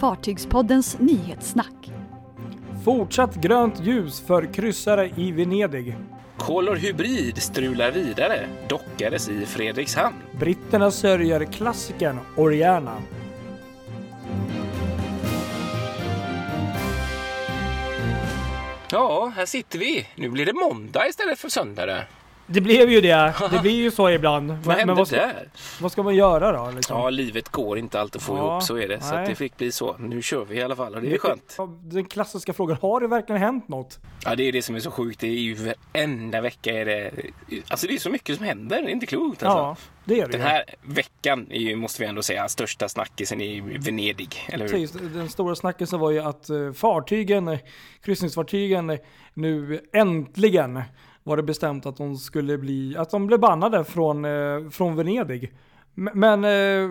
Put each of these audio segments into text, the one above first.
Fartygspoddens nyhetssnack. Fortsatt grönt ljus för kryssare i Venedig. Color Hybrid strular vidare, dockades i Fredrikshamn. Britterna sörjer klassikern Oriana. Ja, här sitter vi. Nu blir det måndag istället för söndag. Det. Blev ju det. Det blir ju så ibland. Vad hände vad, ska, där? vad ska man göra då? Liksom? Ja, livet går inte alltid att få Ja, ihop, så är det. Så det fick bli så. Nu kör vi i alla fall och det är skönt. Den klassiska frågan, har det verkligen hänt något? Ja, det är det som är så sjukt. Det är ju varenda vecka är det... Alltså det är så mycket som händer. Det är inte klokt alltså. Ja, det är det Den ju. här veckan är ju, måste vi ändå säga, största snackisen i Venedig. Eller hur? Precis, den stora snackisen var ju att eh, fartygen, eh, kryssningsfartygen, eh, nu äntligen var det bestämt att de skulle bli, att de blev bannade från, eh, från Venedig. M- Men eh,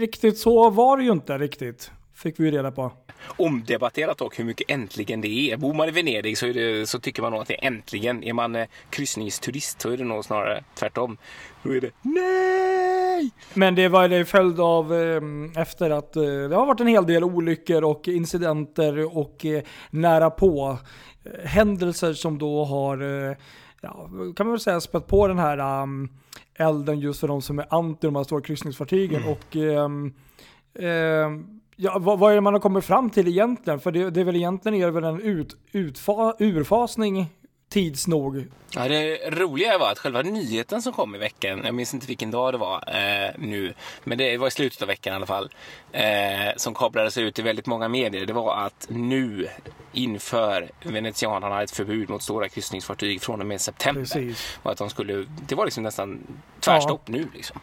riktigt så var det ju inte riktigt, fick vi ju reda på. Omdebatterat dock hur mycket äntligen det är. Bor man i Venedig så, det, så tycker man nog att det är äntligen. Är man eh, kryssningsturist så är det nog snarare tvärtom. Då är det nej! Men det var en följd av eh, efter att eh, det har varit en hel del olyckor och incidenter och eh, nära på eh, händelser som då har, eh, ja, kan man väl säga, spett på den här um, elden just för de som är anti de här stora kryssningsfartygen. Och ehm, ehm, ja, vad, vad är det man har kommit fram till egentligen? För det, det är väl egentligen är det väl en ut, utfa, urfasning tids nog. Ja, det roliga var att själva nyheten som kom i veckan, jag minns inte vilken dag det var eh, nu, men det var i slutet av veckan i alla fall, eh, som kablades ut i väldigt många medier, det var att nu inför venetianerna ett förbud mot stora kryssningsfartyg från och med september. Precis. Och att de skulle, det var liksom nästan tvärstopp nu liksom.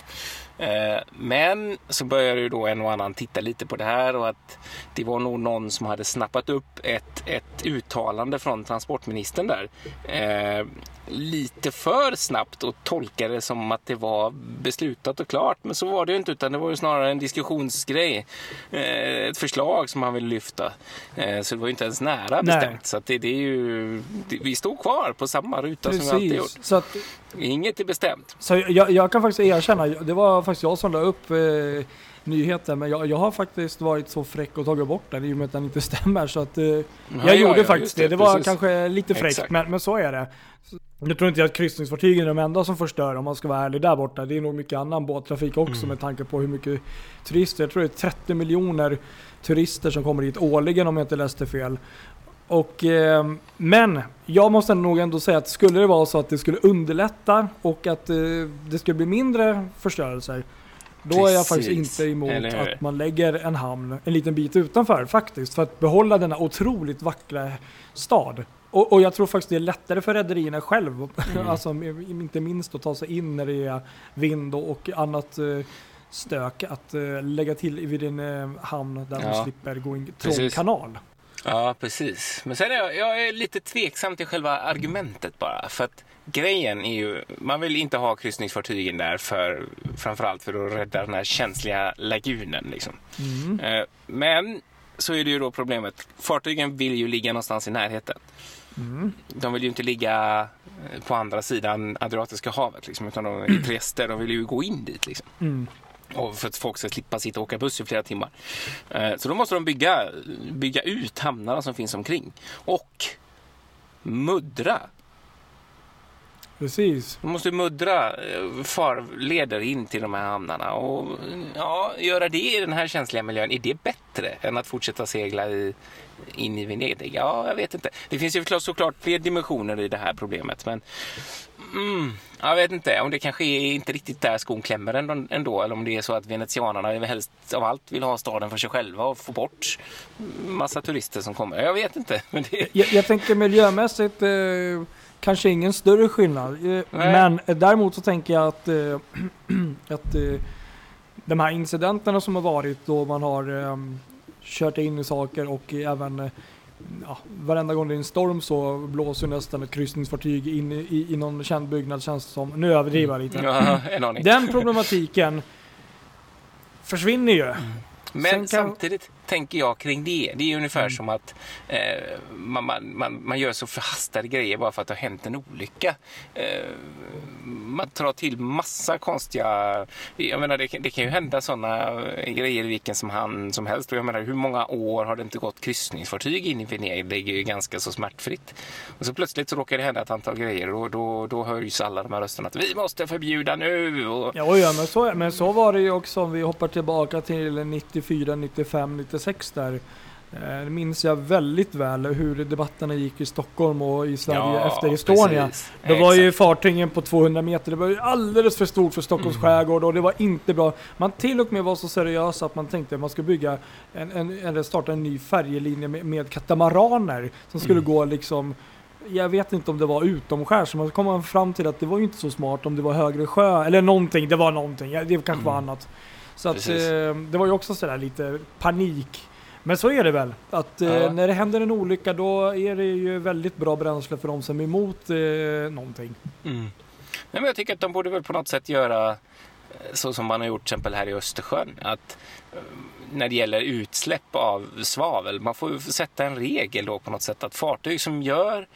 Eh, Men så började ju då en och annan titta lite på det här och att det var nog någon som hade snappat upp ett, ett uttalande från transportministern där. Eh, lite för snabbt och tolkade det som att det var beslutat och klart. Men så var det ju inte utan det var ju snarare en diskussionsgrej. Eh, ett förslag som han ville lyfta. Eh, så det var ju inte ens nära Nej. bestämt. Så att det, det är ju, vi stod kvar på samma ruta som vi alltid gjort. Precis. Så att Inget är bestämt. Så jag, jag kan faktiskt erkänna, det var faktiskt jag som la upp eh, nyheten, men jag, jag har faktiskt varit så fräck och tagit bort den i och med att den inte stämmer. Så att, eh, jag ja, gjorde ja, faktiskt det. det, Det var precis. kanske lite fräckt, men, men så är det. Jag tror inte att kryssningsfartygen är de enda som förstör om man ska vara ärlig där borta. Det är nog mycket annan båttrafik också Mm. med tanke på hur mycket turister. Jag tror det är 30 miljoner turister som kommer hit årligen om jag inte läste fel. Och, eh, men jag måste nog ändå säga att skulle det vara så att det skulle underlätta och att eh, det skulle bli mindre förstörelser. Då är jag faktiskt Precis. inte emot att man lägger en hamn en liten bit utanför faktiskt. För att behålla denna otroligt vackra stad. Och, och jag tror faktiskt det är lättare för rederierna själv, Mm. alltså inte minst att ta sig in när det är vind och, och annat eh, stök, att eh, lägga till vid en eh, hamn där Ja. man slipper gå in trång Precis. kanal. Ja, precis. Men sen är jag, jag är lite tveksam till själva argumentet bara. För att grejen är ju, man vill inte ha kryssningsfartygen där för framförallt för att rädda den här känsliga lagunen liksom. Mm. Men så är det ju då problemet. Fartygen vill ju ligga någonstans i närheten. Mm. De vill ju inte ligga eh, på andra sidan Adriatiska havet liksom, utan de i Trieste, de vill ju gå in dit liksom. Mm. Och för att folk ska slippa sitta och åka buss i flera timmar. Eh, Så då måste de bygga, bygga ut hamnarna som finns omkring. Och muddra. Precis. De måste muddra eh, farleder in till de här hamnarna. Och ja, göra det i den här känsliga miljön, är det bättre än att fortsätta segla i, in i Venedig? Ja, jag vet inte. Det finns ju såklart, fler dimensioner i det här problemet. Men mm, jag vet inte om det kanske är inte riktigt där skon klämmer ändå. Eller om det är så att venetianerna helst av allt vill ha staden för sig själva och få bort massa turister som kommer. Jag vet inte. Men det, Jag, jag tänker miljömässigt eh, kanske ingen större skillnad. Eh, men eh, däremot så tänker jag att, eh, att de här incidenterna som har varit då man har eh, kört in i saker och även ja, varenda gång det är en storm så blåser nästan ett kryssningsfartyg in i, i, någon känd byggnad känns det som. Nu överdriver jag lite. aning. Den problematiken försvinner ju. Men Sen kan- samtidigt tänker jag kring det. Det är ungefär Mm. som att eh, man, man, man, man gör så förhastade grejer bara för att det har hänt en olycka. Eh, man tar till massa konstiga... Jag menar, det, kan- det kan ju hända sådana grejer i vilken som han som helst. Och jag menar, hur många år har det inte gått kryssningsfartyg in i Venedig? Det är ju ganska så smärtfritt. Och så plötsligt så råkar det hända ett antal grejer och då, då höjs alla de här rösterna att vi måste förbjuda nu. Och, Ja, ja men, så, men så var det ju också om vi hoppar tillbaka till 94, 95, 96 där. Eh, Det minns jag väldigt väl hur debatterna gick i Stockholm och i Sverige Ja, efter Estonia. precis. Då var ju Exakt. fartygen på 200 meter, det var ju alldeles för stort för Stockholms Mm. skärgård och det var inte bra. Man till och med var så seriös att man tänkte att man skulle bygga en, en, eller starta en ny färjelinje med, med katamaraner som skulle Mm. gå liksom jag vet inte om det var utomskärs, men så kom man fram till att det var ju inte så smart om det var högre sjö, eller någonting, det var någonting, det kanske var Mm. annat. Så att, Precis. eh, det var ju också sådär lite panik. Men så är det väl, att eh, Ja. när det händer en olycka då är det ju väldigt bra bränsle för de som är emot eh, någonting. Mm. Nej, men jag tycker att de borde väl på något sätt göra eh, så som man har gjort till exempel här i Östersjön. Att eh, när det gäller utsläpp av svavel, man får ju sätta en regel då på något sätt att fartyg som gör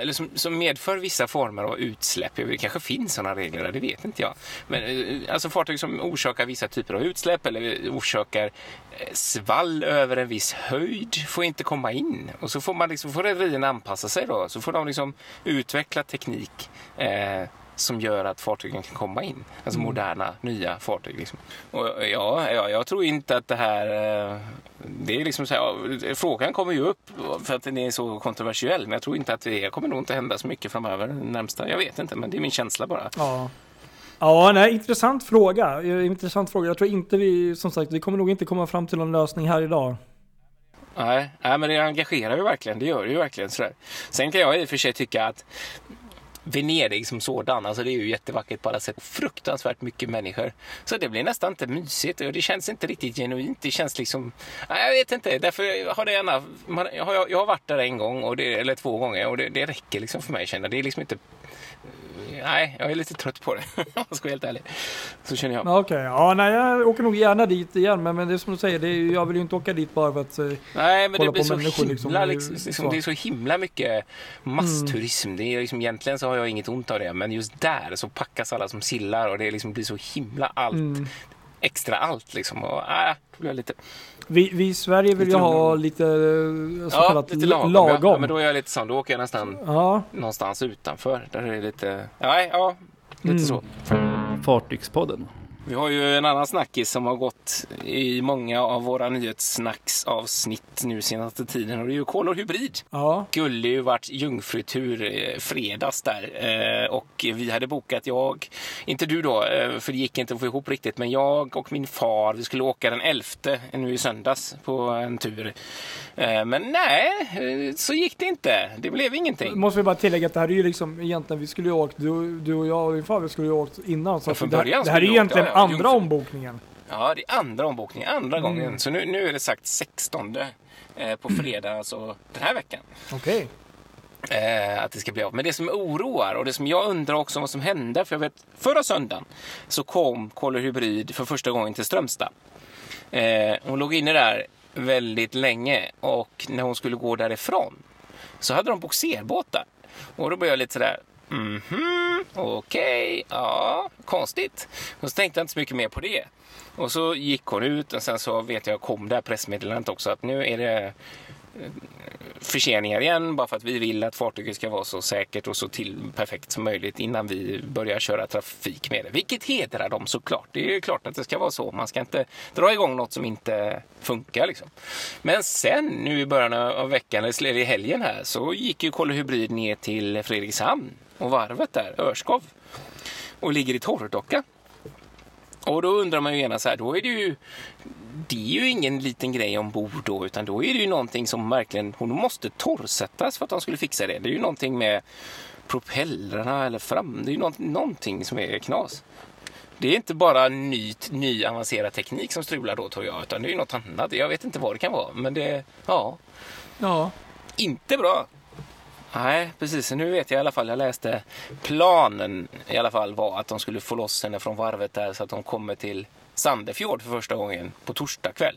eller som, som medför vissa former av utsläpp. Det kanske finns sådana regler, det vet inte jag. Men eh, alltså fartyg som orsakar vissa typer av utsläpp eller orsakar eh, svall över en viss höjd får inte komma in. Och så får man liksom, får rederierna anpassa sig då. Så får de liksom utveckla teknik eh, som gör att fartygen kan komma in. Alltså Mm. moderna, nya fartyg. Liksom. Och ja, ja, jag tror inte att det här... eh, Det är liksom så här, frågan kommer ju upp för att den är så kontroversiell. Men jag tror inte att det kommer nog inte hända så mycket framöver. Närmsta, jag vet inte, men det är min känsla bara. Ja. Ja, nej, intressant fråga. Eh, Intressant fråga. Jag tror inte vi, som sagt, vi kommer nog inte komma fram till någon lösning här idag. Nej, nej, men det engagerar ju verkligen. Det gör det ju verkligen. Sådär. Sen kan jag i och för sig tycka att Venedig som sådan, alltså det är ju jättevackert på alla sätt. Fruktansvärt mycket människor. Så det blir nästan inte mysigt och det känns inte riktigt genuint. Det känns liksom, nej, jag vet inte. Därför har det gärna, man, jag, har, jag har varit där en gång, och det, eller två gånger och det, det räcker liksom för mig Känner. Det är liksom inte, nej, jag är lite trött på det om jag ska vara helt ärlig. Så känner jag. Ja, Okej, ja, nej, jag åker nog gärna dit igen, men, men det är som du säger, det är, jag vill ju inte åka dit bara för att... eh, Nej, men kolla det blir så himla, liksom. Det är liksom, liksom, så. det är så himla mycket massturism. Det är liksom, egentligen så har jag inget ont av det, men just där så packas alla som sillar och det liksom blir så himla allt, Mm. Extra allt liksom. Och, äh, då blir jag lite, Vi, vi i Sverige vill ju ha lite eh, så ja, kallat lite lagom. lagom. Ja, men då är jag lite sån, då åker jag nästan Ja, någonstans utanför. Där är det lite, nej, ja, lite Mm. så. Fartygspodden. Vi har ju en annan snackis som har gått i många av våra nyhetssnacksavsnitt nu senaste tiden och det är ju Kolor Hybrid. ja. skulle ju varit jungfrutur eh, fredags där eh, och vi hade bokat, jag, inte du då, eh, för det gick inte att få ihop riktigt, men jag och min far, vi skulle åka den 11 nu i söndags på en tur. Men nej, så gick det inte. Det blev ingenting. Måste vi bara tillägga att det här är ju liksom egentligen, vi skulle ju åkt, du, du och jag och din far, vi skulle ju åkt innan. Så Ja, från det, här, början det här är vi egentligen andra jungfru. ombokningen. Ja, det är andra ombokningen, andra Mm. gången. Så nu, nu är det sagt 16 eh, på fredag, alltså den här veckan. Okej. eh, att det ska bli av. Men det som oroar och det som jag undrar också vad som hände, för jag vet förra söndagen så kom Koller Hybrid för första gången till Strömstad. Eh, hon låg inne där väldigt länge och när hon skulle gå därifrån så hade de boxerbåtar. Och då blev jag lite sådär, mhm, okej, ja, konstigt. Och så tänkte jag inte så mycket mer på det. Och så gick hon ut och sen så vet jag kom det här pressmeddelandet också att nu är det förseningar igen bara för att vi vill att fartyget ska vara så säkert och så till perfekt som möjligt innan vi börjar köra trafik med det. Vilket hedrar dem såklart. Det är ju klart att det ska vara så. Man ska inte dra igång något som inte funkar. Liksom. Men sen nu i början av veckan, eller i helgen här, så gick ju Kolle Hybrid ner till Fredrikshamn och varvet där, Örskov, och ligger i torrdocka. Och då undrar man ju gärna så här, då är det ju det är ju ingen liten grej ombord då, utan då är det ju någonting som verkligen, hon måste torrsättas för att de skulle fixa det. Det är ju någonting med propellrarna eller fram, det är ju något, någonting som är knas. Det är inte bara ny, ny avancerad teknik som strular då tror jag, utan det är ju något annat. Jag vet inte vad det kan vara, men det, ja, Ja. inte bra. Nej, precis. Nu vet jag i alla fall. Jag läste planen i alla fall var att de skulle få loss henne från varvet där så att de kommer till Sandefjord för första gången på torsdag kväll.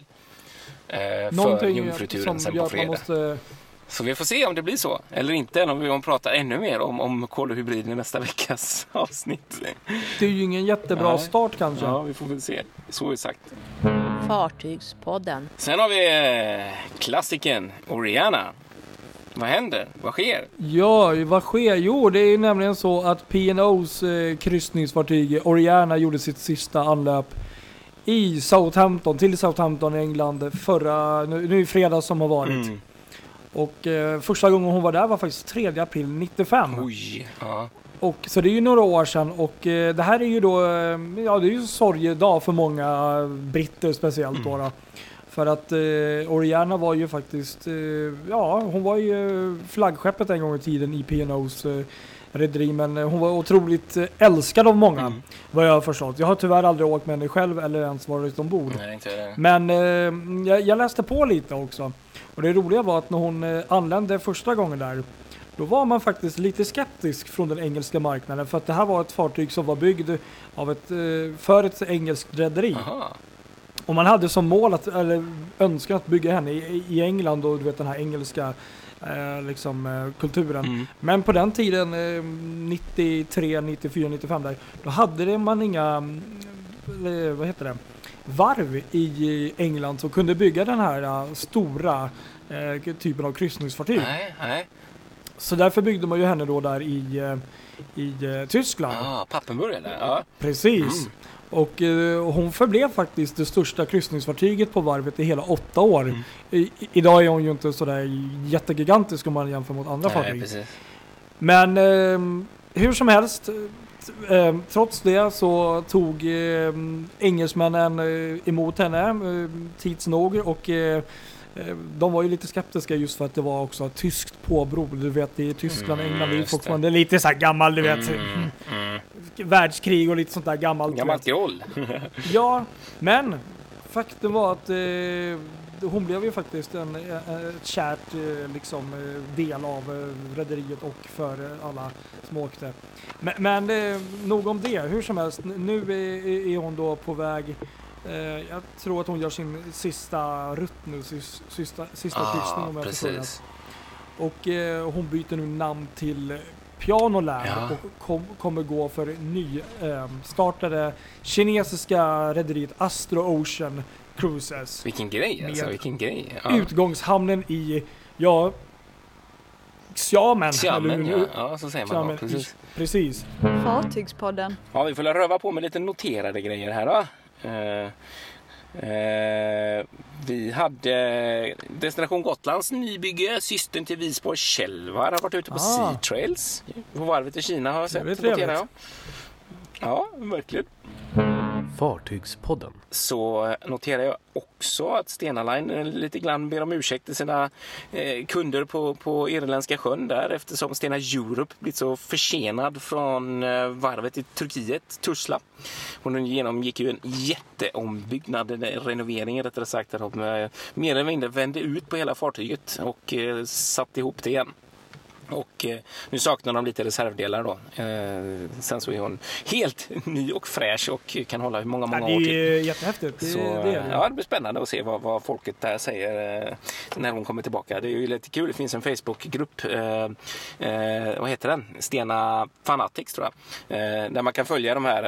Eh, för Någonting jungfruturen som sen på fredag. måste... Så vi får se om det blir så. Eller inte, eller om vi pratar ännu mer om, om kol och hybrid i nästa veckas avsnitt. Det är ju ingen jättebra Nej. start kanske. Ja, vi får väl se. Så är sagt. Fartygspodden. Sen har vi eh, klassiken Oriana. Vad händer? Vad sker? Ja, vad sker? Jo, det är ju nämligen så att P&O's eh, kryssningsfartyg Oriana gjorde sitt sista anlöp i Southampton, till Southampton i England förra, nu, nu i fredags som har varit. Mm. Och eh, första gången hon var där var faktiskt 3 april 95. Oj. Ja. Och, så det är ju några år sedan och eh, det här är ju då, eh, ja det är ju en sorgedag för många britter speciellt då. då. För att eh, Oriana var ju faktiskt, eh, ja hon var ju flaggskeppet en gång i tiden i P&O's eh, rederi men eh, hon var otroligt eh, älskad av många Mm. vad jag har förstått. Jag har tyvärr aldrig åkt med henne själv eller ens varit ombord. Nej, inte det. Men eh, jag, jag läste på lite också. Och det roliga var att när hon eh, anlände första gången där, då var man faktiskt lite skeptisk från den engelska marknaden. För att det här var ett fartyg som var byggd av ett, eh, för ett engelskt rederi. Och man hade som mål att, eller önskan att bygga henne i, i England och du vet den här engelska eh, liksom, eh, kulturen. Mm. Men på den tiden, eh, 93, 94, 95 där, då hade det man inga, eh, vad heter det, varv i England som kunde bygga den här eh, stora eh, typen av kryssningsfartyg. Nej, nej. Så därför byggde man ju henne då där i, i Tyskland. Ah, Pappenburg eller? Ja. Precis. Mm. Och eh, hon förblev faktiskt det största kryssningsfartyget på varvet i hela åtta år. Mm. I, idag är hon ju inte sådär jättegigantisk om man jämför mot andra Nej, fartyg. precis. Men eh, hur som helst, eh, trots det så tog eh, engelsmännen eh, emot henne eh, tids nog och eh, de var ju lite skeptiska just för att det var också tyskt påbrå. Du vet i Tyskland och Mm, England det är just det. fortfarande lite så här gammal, du vet. Mm, mm. Världskrig och lite sånt där gammalt. Gammalt groll. Ja, men faktum var att eh, hon blev ju faktiskt en, eh, ett kärt eh, liksom, eh, del av eh, rederiet och för eh, alla som åkte. Men, men eh, nog om det, hur som helst. Nu är, är hon då på väg eh, jag tror att hon gör sin sista rutt nu, sis- sista, sista kryssning om ah, jag förstår rätt. precis. Och eh, hon byter nu namn till Pianoland Ja. och kom, kommer gå för ny eh, startade kinesiska rederiet Astro Ocean Cruises. Vilken grej alltså, vilken grej. Ja. Utgångshamnen i, ja, Xiamen. Xiamen, ja. ja, så säger man. Xiamen, Ja, precis. Precis. Fartygspodden. Ja, vi får röva på med lite noterade grejer här då. Eh, eh, vi hade Destination Gotlands nybygge, systern till Visborg Kälvar har varit ute på Ah. Sea Trails. På varvet i Kina har jag sett. Trevligt. jag. Ja, verkligen. Fartygspodden. så noterar jag också att Stena Line eh, lite grann ber om ursäkt till sina eh, kunder på, på Irländska sjön där eftersom Stena Europe blivit så försenad från eh, varvet i Turkiet, Tuzla. Hon genomgick ju en jätteombyggnad, en renovering rättare sagt, där de eh, mer eller mindre vände ut på hela fartyget och eh, satte ihop det igen. Och eh, nu saknar de lite reservdelar då. Eh, sen så är hon helt ny och fräsch och kan hålla hur många, Ja, många det är år till. ju jättehäftigt. Det, Så, det är det. ja, det blir spännande att se vad, vad folket där säger eh, när hon kommer tillbaka. Det är ju lite kul. Det finns en Facebookgrupp, eh, eh, vad heter den? Stena Fanatics tror jag. Eh, där man kan följa de här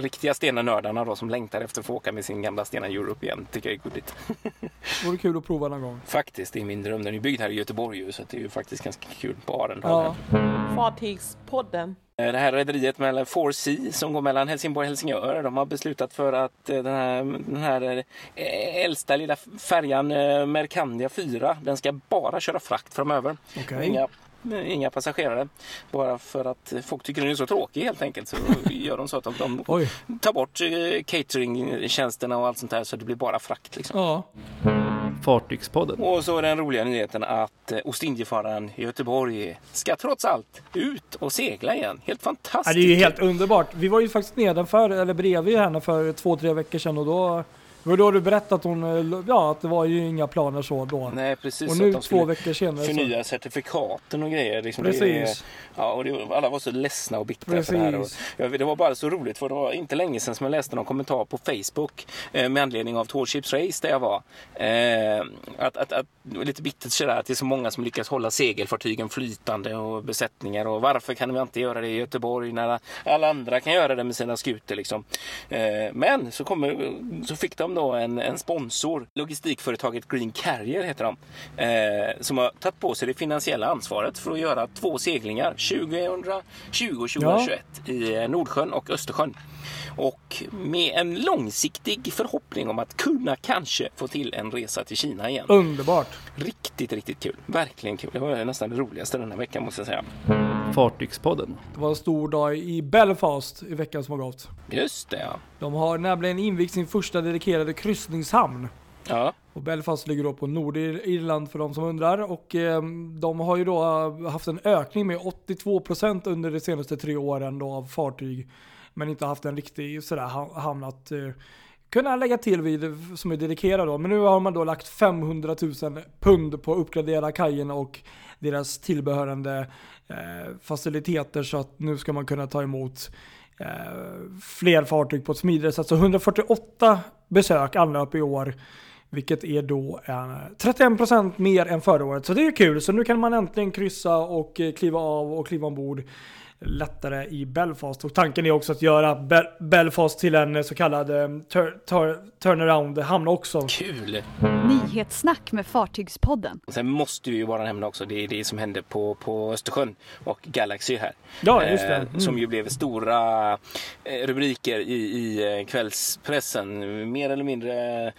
riktiga Stena-nördarna då, som längtar efter att få åka med sin gamla Stena Europe igen. Tycker jag är gulligt. Vore kul att prova någon gång. Faktiskt, det är min dröm. Den är byggd här i Göteborg ju, så det är ju faktiskt ganska kul på Arendal. Ja. Fartygspodden. Eh, Det här rederiet mellan 4C som går mellan Helsingborg och Helsingör. De har beslutat för att eh, den här, den här eh, äldsta lilla färjan Mercandia 4, den ska bara köra frakt framöver. Okej. Inga, inga passagerare. Bara för att folk tycker den är så tråkig helt enkelt. Så gör de så att de, de tar bort cateringtjänsterna och allt sånt där så det blir bara frakt. Liksom. Ja. Fartygspodden. Och så är den roliga nyheten att eh, Ostindiefararen i Göteborg ska trots allt ut och segla igen. Helt Ja, fantastiskt. det är ju helt underbart. Vi var ju faktiskt nedanför, eller bredvid henne för två, tre veckor sedan och då Det var då du berättade att hon, eh, ja att det var ju inga planer så då. Nej, precis. och så nu två veckor senare. Så, Förnya certifikaten och grejer. Liksom det, precis. ja, och det, alla var så ledsna och bittra för det här. Och, Precis. ja, det var bara så roligt för det var inte länge sedan som jag läste någon kommentar på Facebook eh, med anledning av Tall Ships Race där jag var. Eh, att, att, att, det lite bittert sådär att det är så många som lyckas hålla segelfartygen flytande och besättningar och varför kan vi inte göra det i Göteborg när alla andra kan göra det med sina skutor liksom. Eh, men så, kommer, så fick de då en, en sponsor, logistikföretaget Green Carrier heter de, eh, som har tagit på sig det finansiella ansvaret för att göra två seglingar. 2020 och 2021 i eh, Nordsjön och Östersjön. Och med en långsiktig förhoppning om att kunna kanske få till en resa till Kina igen. Underbart. Riktigt, riktigt kul. Verkligen kul. Det var nästan det roligaste den här veckan måste jag säga. Fartygspodden. Det var en stor dag i Belfast i veckan som har gått. Just det ja. De har nämligen invigt sin första dedikerade kryssningshamn. Ja, Och Belfast ligger då på Nordirland för de som undrar. Och eh, de har ju då haft en ökning med 82% under de senaste tre åren då av fartyg. Men inte haft en riktig sådär hamnat hamn att eh, kunna lägga till vid som är dedikerad då. Men nu har man då lagt 500 000 pund på att uppgradera kajen och deras tillbehörande eh, faciliteter så att nu ska man kunna ta emot eh, fler fartyg på ett smidigare sätt. Så 148 besök anlöp i år. Vilket är då eh, 31% mer än förra året. Så det är kul. Så nu kan man äntligen kryssa och eh, kliva av och kliva ombord lättare i Belfast. Och tanken är också att göra Bel- Belfast till en eh, så kallad eh, tur- tur- turnaround-hamn också. kul! Nyhetssnack med Fartygspodden. Sen måste vi ju bara nämna också det, det som hände på, på Östersjön och Galaxy här. Ja, just det. Eh, Mm. Som ju blev stora rubriker i, i kvällspressen. Mer eller mindre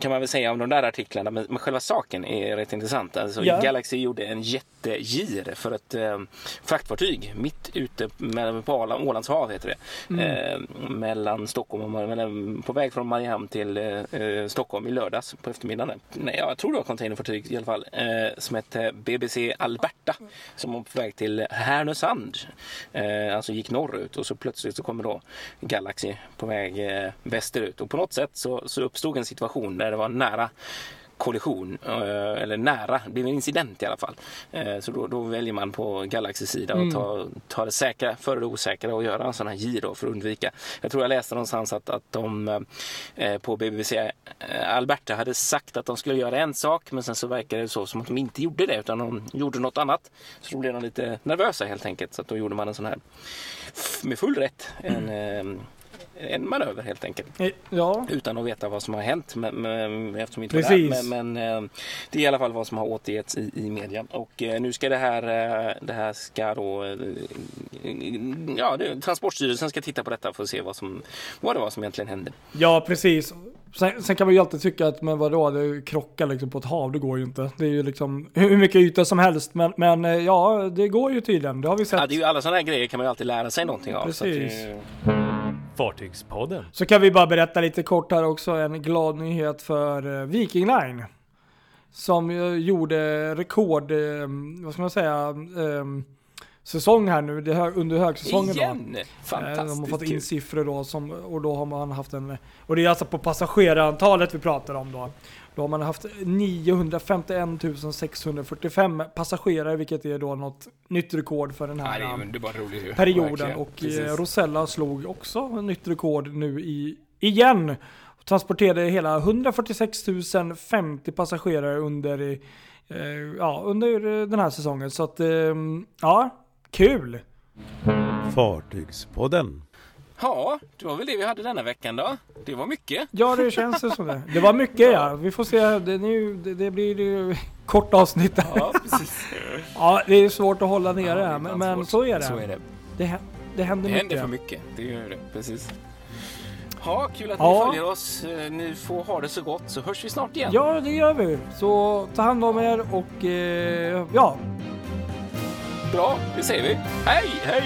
kan man väl säga om de där artiklarna. Men, men själva saken är rätt intressant. Alltså, Ja. Galaxy gjorde en jättegir för ett eh, fraktfartyg mitt ute med, på Åland, Ålands hav heter det. Mm. Eh, mellan Stockholm och mellan, på väg från Mariehamn till eh, eh, Stockholm i lördags på eftermiddagen. Nej, jag tror det var containerfartyg i alla fall. Eh, som hette BBC Alberta. Som var på väg till Härnösand. Eh, alltså gick norrut och så plötsligt så kommer då Galaxy på väg eh, västerut. Och på något sätt så, så uppstod en situation där det var nära kollision, eh, eller nära, det blev en incident i alla fall. Eh, Så då, då väljer man på Galaxys sida Mm. och ta, ta det säkra före det osäkra och göra en sån här gir då för att undvika. Jag tror jag läste någonstans att, att de eh, på BBC Alberta hade sagt att de skulle göra en sak men sen så verkade det så som att de inte gjorde det utan de gjorde något annat. Så då blev de lite nervösa helt enkelt så att då gjorde man en sån här med full rätt en, eh, en manöver helt enkelt Eh, Ja, utan att veta vad som har hänt men, men, eftersom vi inte var Precis. där. Men, men eh, det är i alla fall vad som har återgetts i, i media. Och eh, nu ska det här, eh, det här ska då, eh, ja, det, Transportstyrelsen ska titta på detta för att se vad, som, vad det var som egentligen hände. ja precis. Sen, sen kan man ju alltid tycka att men vadå, det krockar liksom på ett hav, det går ju inte. Det är ju liksom hur mycket yta som helst. Men, men eh, ja, det går ju tydligen. Det har vi sett. Ja, det är ju alla sådana här grejer kan man ju alltid lära sig någonting av. Precis. Fartygspodden. Så kan vi bara berätta lite kort här också, en glad nyhet för eh, Viking Line. Som ju gjorde rekord, eh, vad ska man säga, eh, säsong här nu, det under högsäsongen då. igen! Eh, Fantastiskt De har fått in siffror då som, och då har man haft en, och det är alltså på passagerarantalet vi pratar om då. Då har man haft 951 645 passagerare vilket är då något nytt rekord för den här ju. perioden. Och Precis. eh, Rosella slog också nytt rekord nu i, igen. Transporterade hela 146 050 passagerare under, eh, ja, under den här säsongen. Så att, eh, ja, kul! Fartygspodden. Ja, det var väl det vi hade denna veckan då. Det var mycket. Ja, det känns det som det. Det var mycket ja. Vi får se. Det, nu, det, det blir ju kort avsnitt. Ja. Ja, precis. det är svårt att hålla nere Ja, det är här, men, men så är det. Så är det. Det, det händer Det mycket. händer för mycket. Det gör det. Precis. Ja, kul att Ja. ni följer oss. Eh, Ni får ha det så gott så hörs vi snart igen. Ja, det gör vi. Så ta hand om er och eh, ja, Bra, det säger vi. Hej, hej!